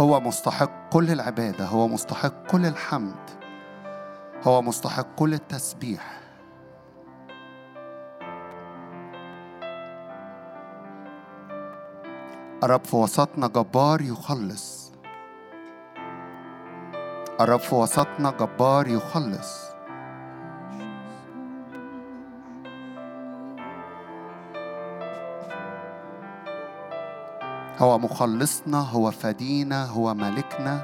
هو مستحق كل العبادة هو مستحق كل الحمد هو مستحق كل التسبيح. الرب في وسطنا جبار يخلص. الرب في وسطنا جبار يخلص. هو مخلصنا هو فدينا هو ملكنا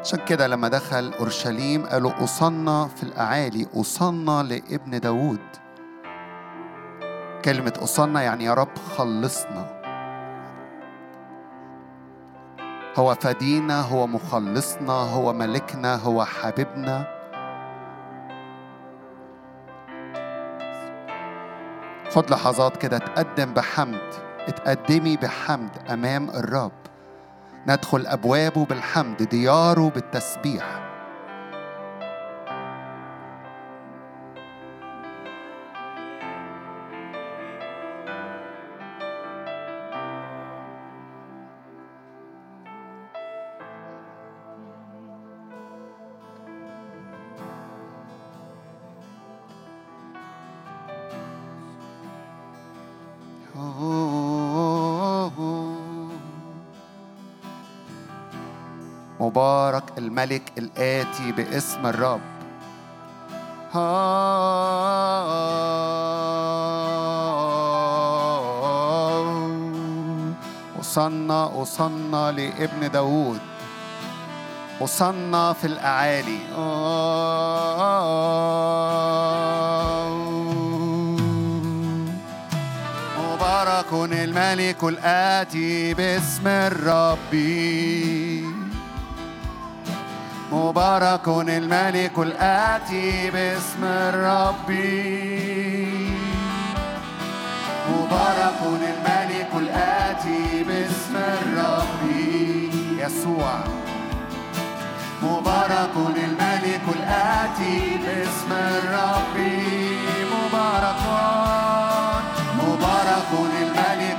عشان كده لما دخل أورشليم قالوا أصلنا في الأعالي أصلنا لابن داود كلمة أصلنا يعني يا رب خلصنا. هو فدينا هو مخلصنا هو ملكنا هو حبيبنا. خد لحظات كده تقدم بحمد. اتقدمي بحمد أمام الرب. ندخل أبوابه بالحمد دياره بالتسبيح. الملك الآتي باسم الرب. وصلنا وصلنا لابن داود. وصلنا في الأعالي. مبارك الملك الآتي باسم الرب. مبارك الملك الآتي باسم الرب. مبارك الملك الآتي باسم الرب. يسوع. مبارك الملك الآتي باسم الرب. مبارك. مبارك الملك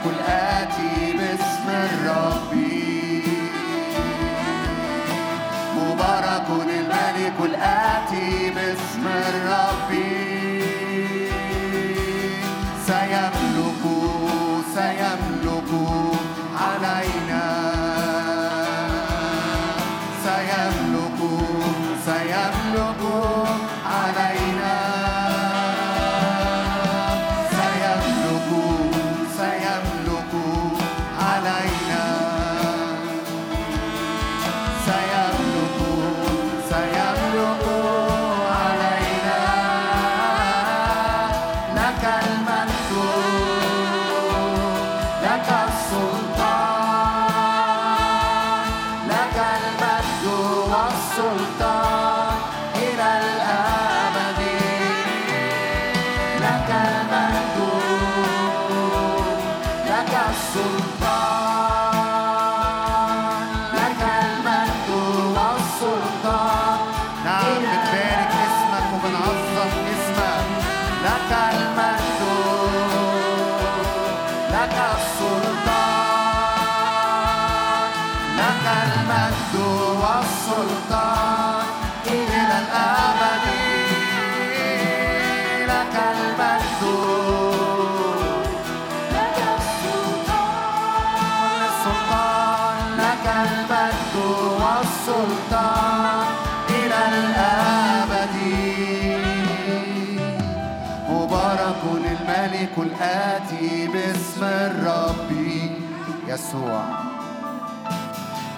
الملك الآتي باسم الرب. يسوع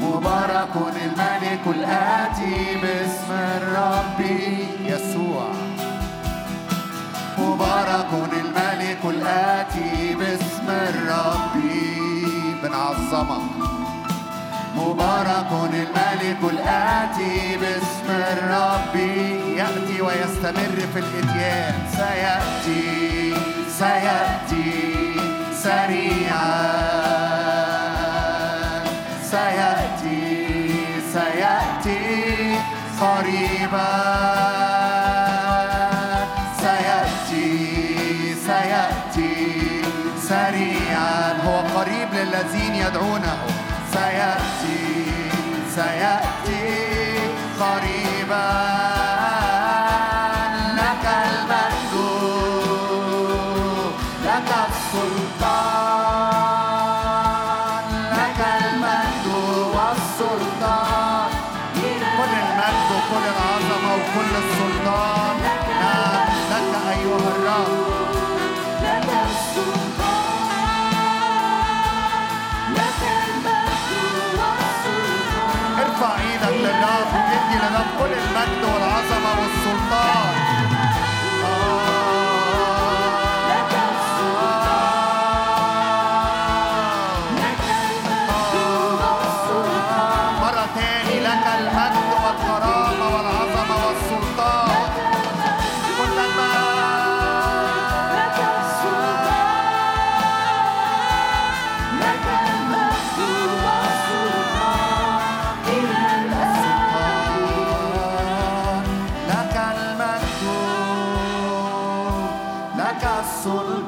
مبارك الملك الآتي باسم الرب يسوع. مبارك الملك الآتي باسم الرب بنعظمك مبارك الملك الآتي باسم الرب يأتي ويستمر في الإتيان. سيأتي سيأتي سريعا. قريبا. سيأتي سيأتي سريعا. هو قريب للذين يدعونه. سيأتي سيأتي. sort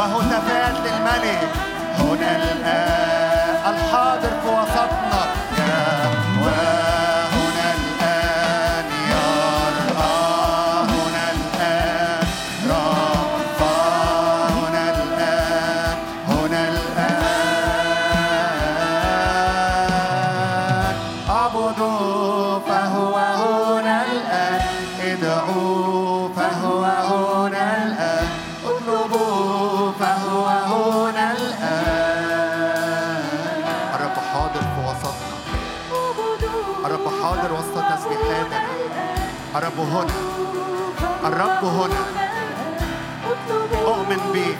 وهتافات للملك هنا الآن الحاضر في وسطنا. هنا. أؤمن بيك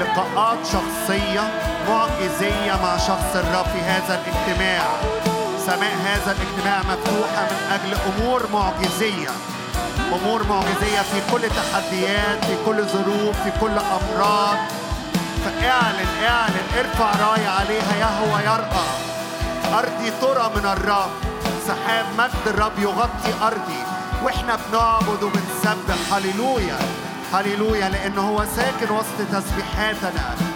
لقاءات شخصية معجزية مع شخص الرب في هذا الاجتماع. سماء هذا الاجتماع مفتوحة من أجل أمور معجزية. أمور معجزية في كل تحديات في كل ظروف في كل أمراض. فاعلن اعلن ارفع راية عليها يهوى يرأى. أرضي ترى من الرب. سحاب مجد الرب يغطي أرضي. وإحنا بنعبد وبنسبح. هللويا. هللويا لأنه هو ساكن وسط تسبيحاتنا.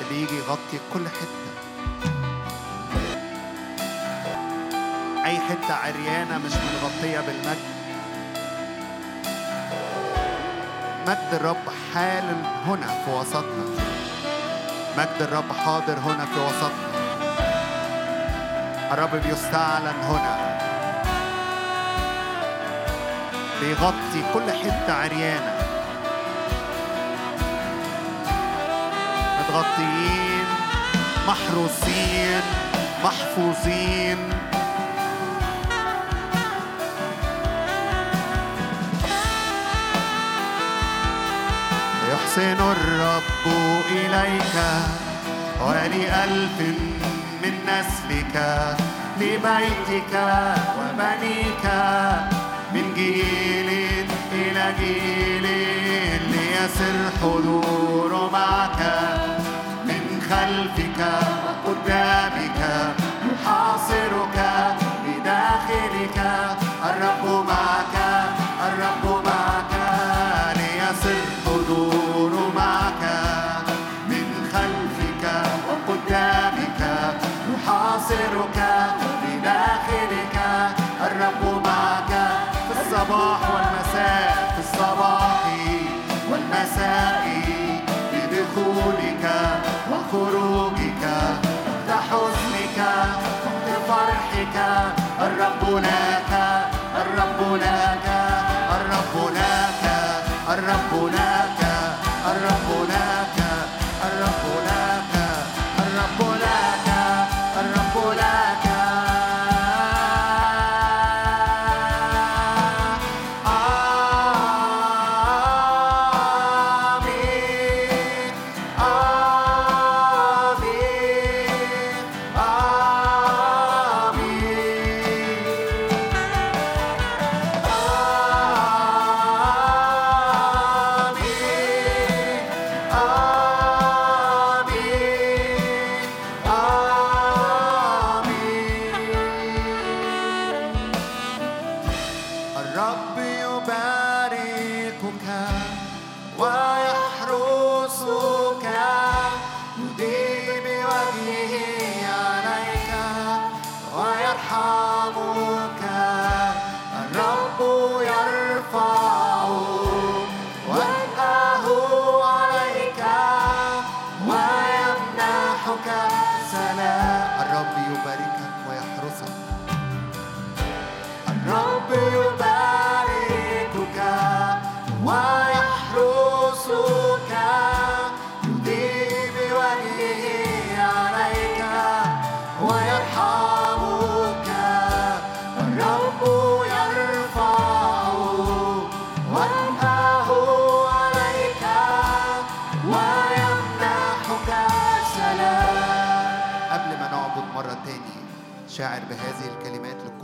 اللي يجي يغطي كل حتة. أي حتة عريانة مش متغطية بالمجد. مجد الرب حال هنا في وسطنا. مجد الرب حاضر هنا في وسطنا. الرب بيستعلن هنا. بيغطي كل حتة عريانة. متغطيين محروسين محفوظين. يحسن الرب إليك ولألف من نسلك لبيتك وبنيك من جيل إلى جيل ليسر حضور معك. خلفك قدامك يحاصر هناك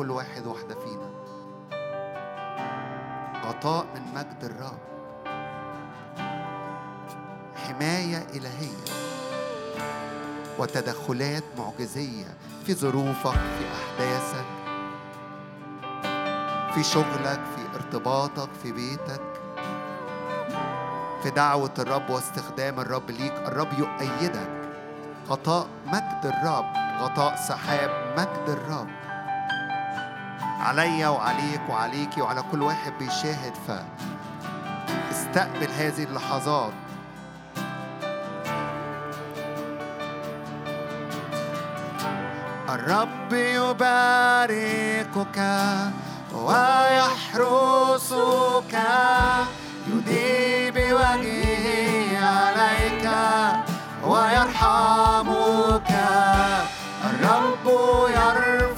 كل واحد واحدة فينا. غطاء من مجد الرب. حماية إلهية. وتدخلات معجزية في ظروفك في أحداثك في شغلك في ارتباطك في بيتك. في دعوة الرب واستخدام الرب ليك الرب يؤيدك. غطاء مجد الرب غطاء سحاب مجد الرب. عليا وعليك وعليكي وعلى كل واحد بيشاهد ف استقبل هذه اللحظات. الرب يباركك ويحرسك يدي بوجهه عليك ويرحمك. الرب يرفع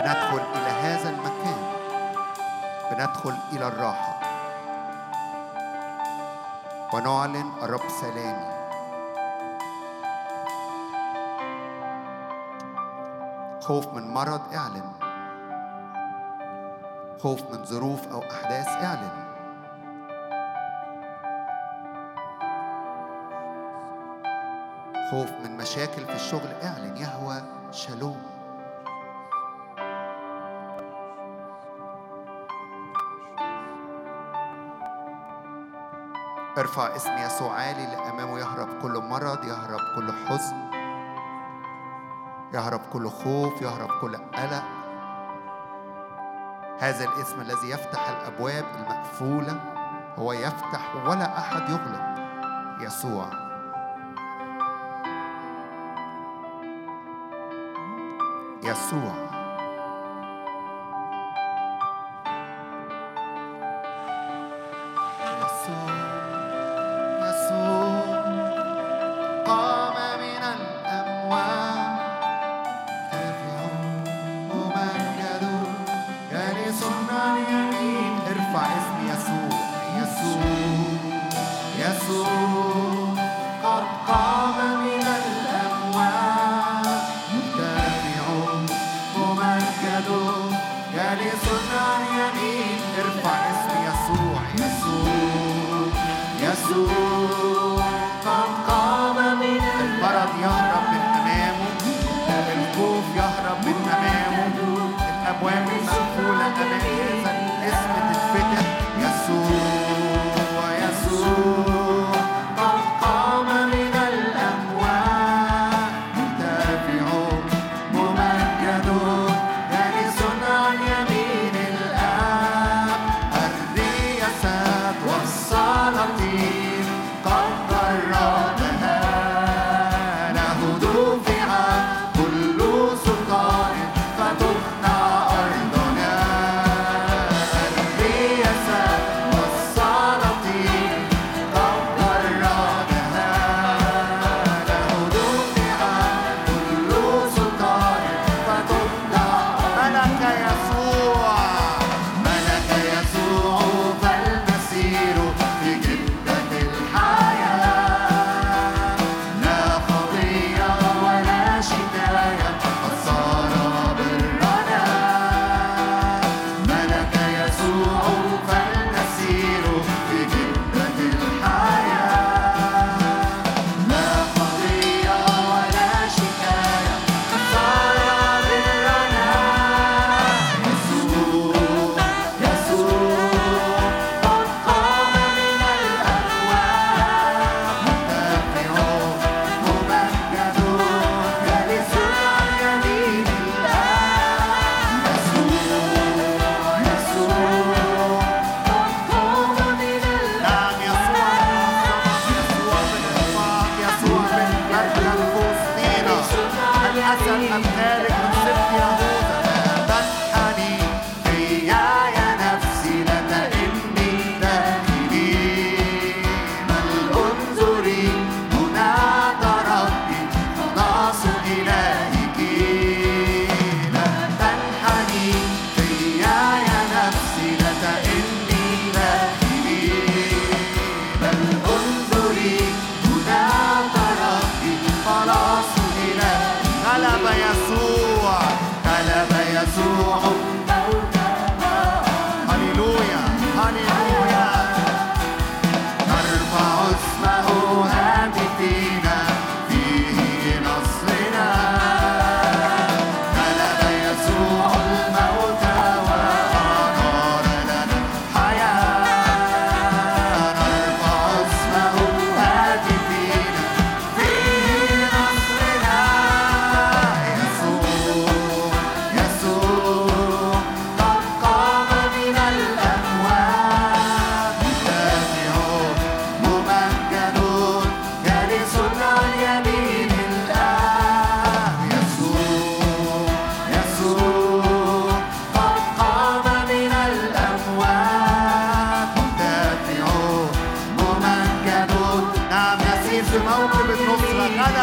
بندخل إلى هذا المكان. بندخل إلى الراحة. ونعلن الرب سلامي. خوف من مرض اعلن. خوف من ظروف أو أحداث اعلن. خوف من مشاكل في الشغل اعلن. يهوى شالوم. ارفع اسم يسوع عالي لأمامه يهرب كل مرض يهرب كل حزن يهرب كل خوف يهرب كل قلق. هذا الاسم الذي يفتح الأبواب المقفولة هو يفتح ولا أحد يغلق. يسوع. يسوع. when we suffer.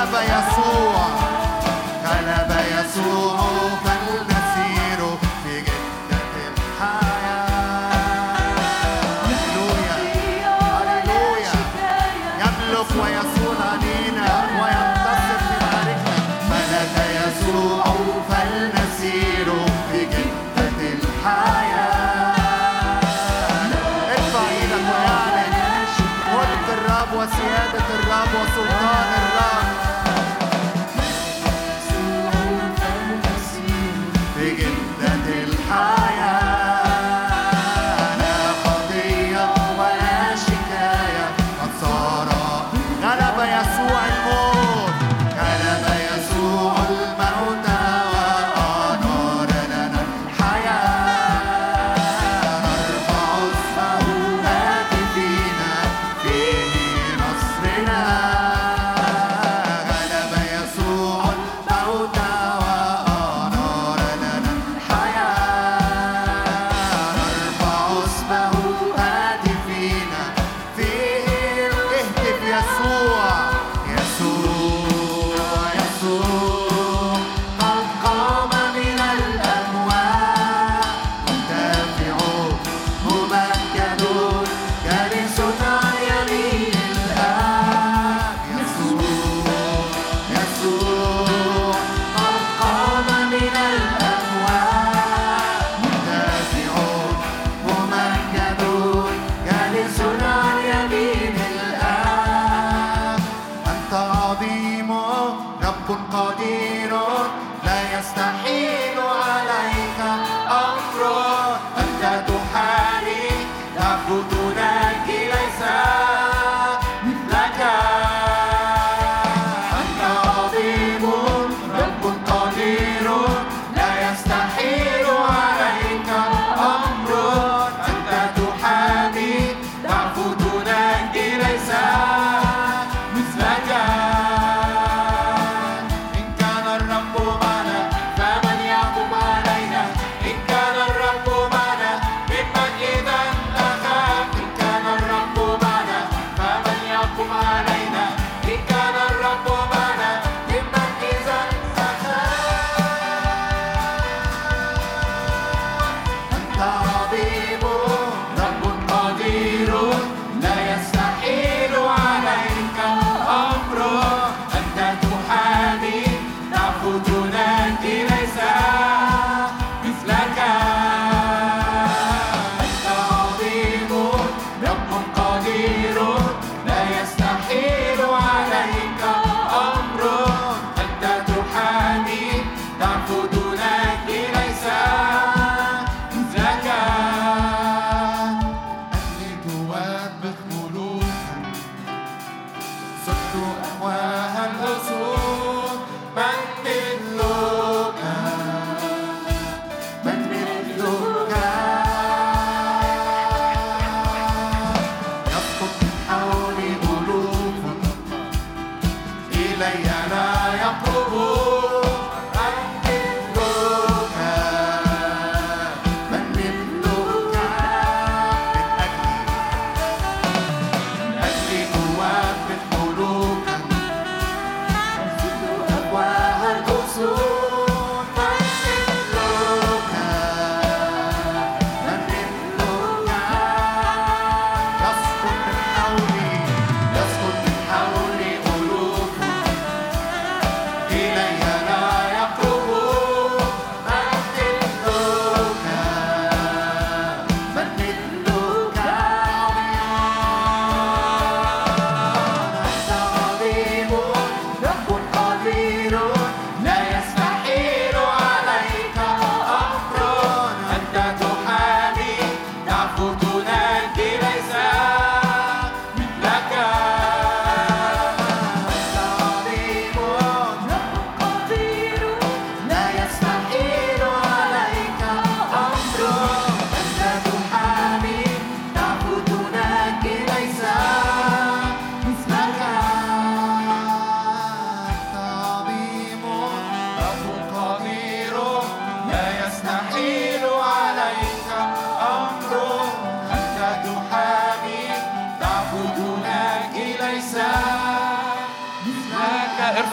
النصرة غلب people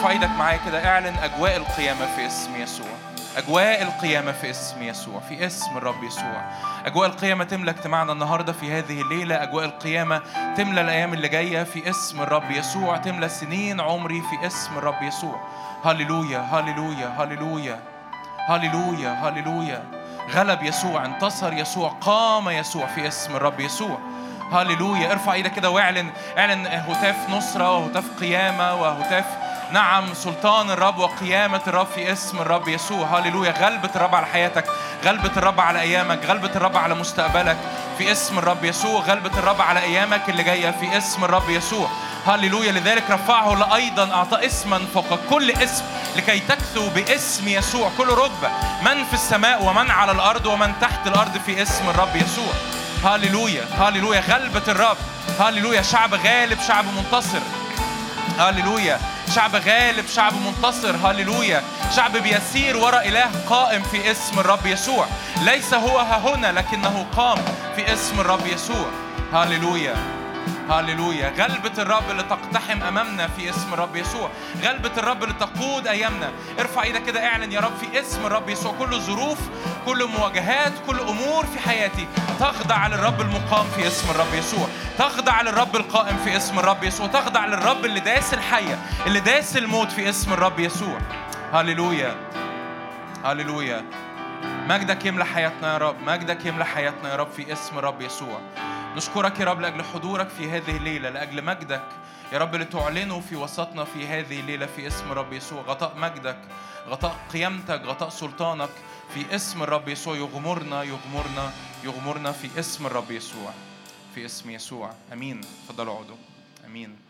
إيدك معايا كده اعلن أجواء القيامة في اسم يسوع. أجواء القيامة في اسم يسوع في اسم الرب يسوع. أجواء القيامة تملى اجتماعنا النهارده في هذه الليلة. أجواء القيامة تملى الأيام اللي جاية في اسم الرب يسوع. تملى سنين عمري في اسم الرب يسوع. هللويا هللويا هللويا. هللويا هللويا. غلب يسوع انتصر يسوع قام يسوع في اسم الرب يسوع. هللويا. ارفع إيدك كده واعلن اعلن هتاف نصرة وهتاف قيامة وهتاف نعم سلطان الرب وقيامة الرب في اسم الرب يسوع. هللويا. غلبة الرب على حياتك غلبة الرب على أيامك غلبة الرب على مستقبلك في اسم الرب يسوع. غلبة الرب على أيامك اللي جاية في اسم الرب يسوع. هللويا. لذلك رفعه أيضا أعطى اسما فوق كل اسم لكي تكثو باسم يسوع. كل ركبة من في السماء ومن على الأرض ومن تحت الأرض في اسم الرب يسوع. هللويا. هللويا. غلبة الرب. هللويا. شعب غالب شعب منتصر. هللويا. شعب غالب شعب منتصر هللويا. شعب بيسير وراء إله قائم في اسم الرب يسوع. ليس هو هنا لكنه قام في اسم الرب يسوع. هللويا. هللويا غلبة الرب اللي تقتحم أمامنا في اسم الرب يسوع. غلبة الرب اللي تقود أيامنا. ارفع إيدك كده اعلن يا رب في اسم الرب يسوع. كل ظروف كل مواجهات كل أمور في حياتي تخضع للرب المقام في اسم الرب يسوع. تخضع للرب القائم في اسم الرب يسوع. تخضع للرب اللي داس الحية اللي داس الموت في اسم الرب يسوع. هللويا هللويا مجدك يملى حياتنا يا رب. مجدك يملى حياتنا يا رب في اسم الرب يسوع. نشكرك يا رب لأجل حضورك في هذه الليلة لأجل مجدك. يا رب لتعلنه في وسطنا في هذه الليلة في اسم الرب يسوع غطاء مجدك غطاء قيامتك غطاء سلطانك. في اسم الرب يسوع يغمرنا يغمرنا يغمرنا في اسم الرب يسوع في اسم يسوع. آمين. تفضلوا اقعدوا. آمين.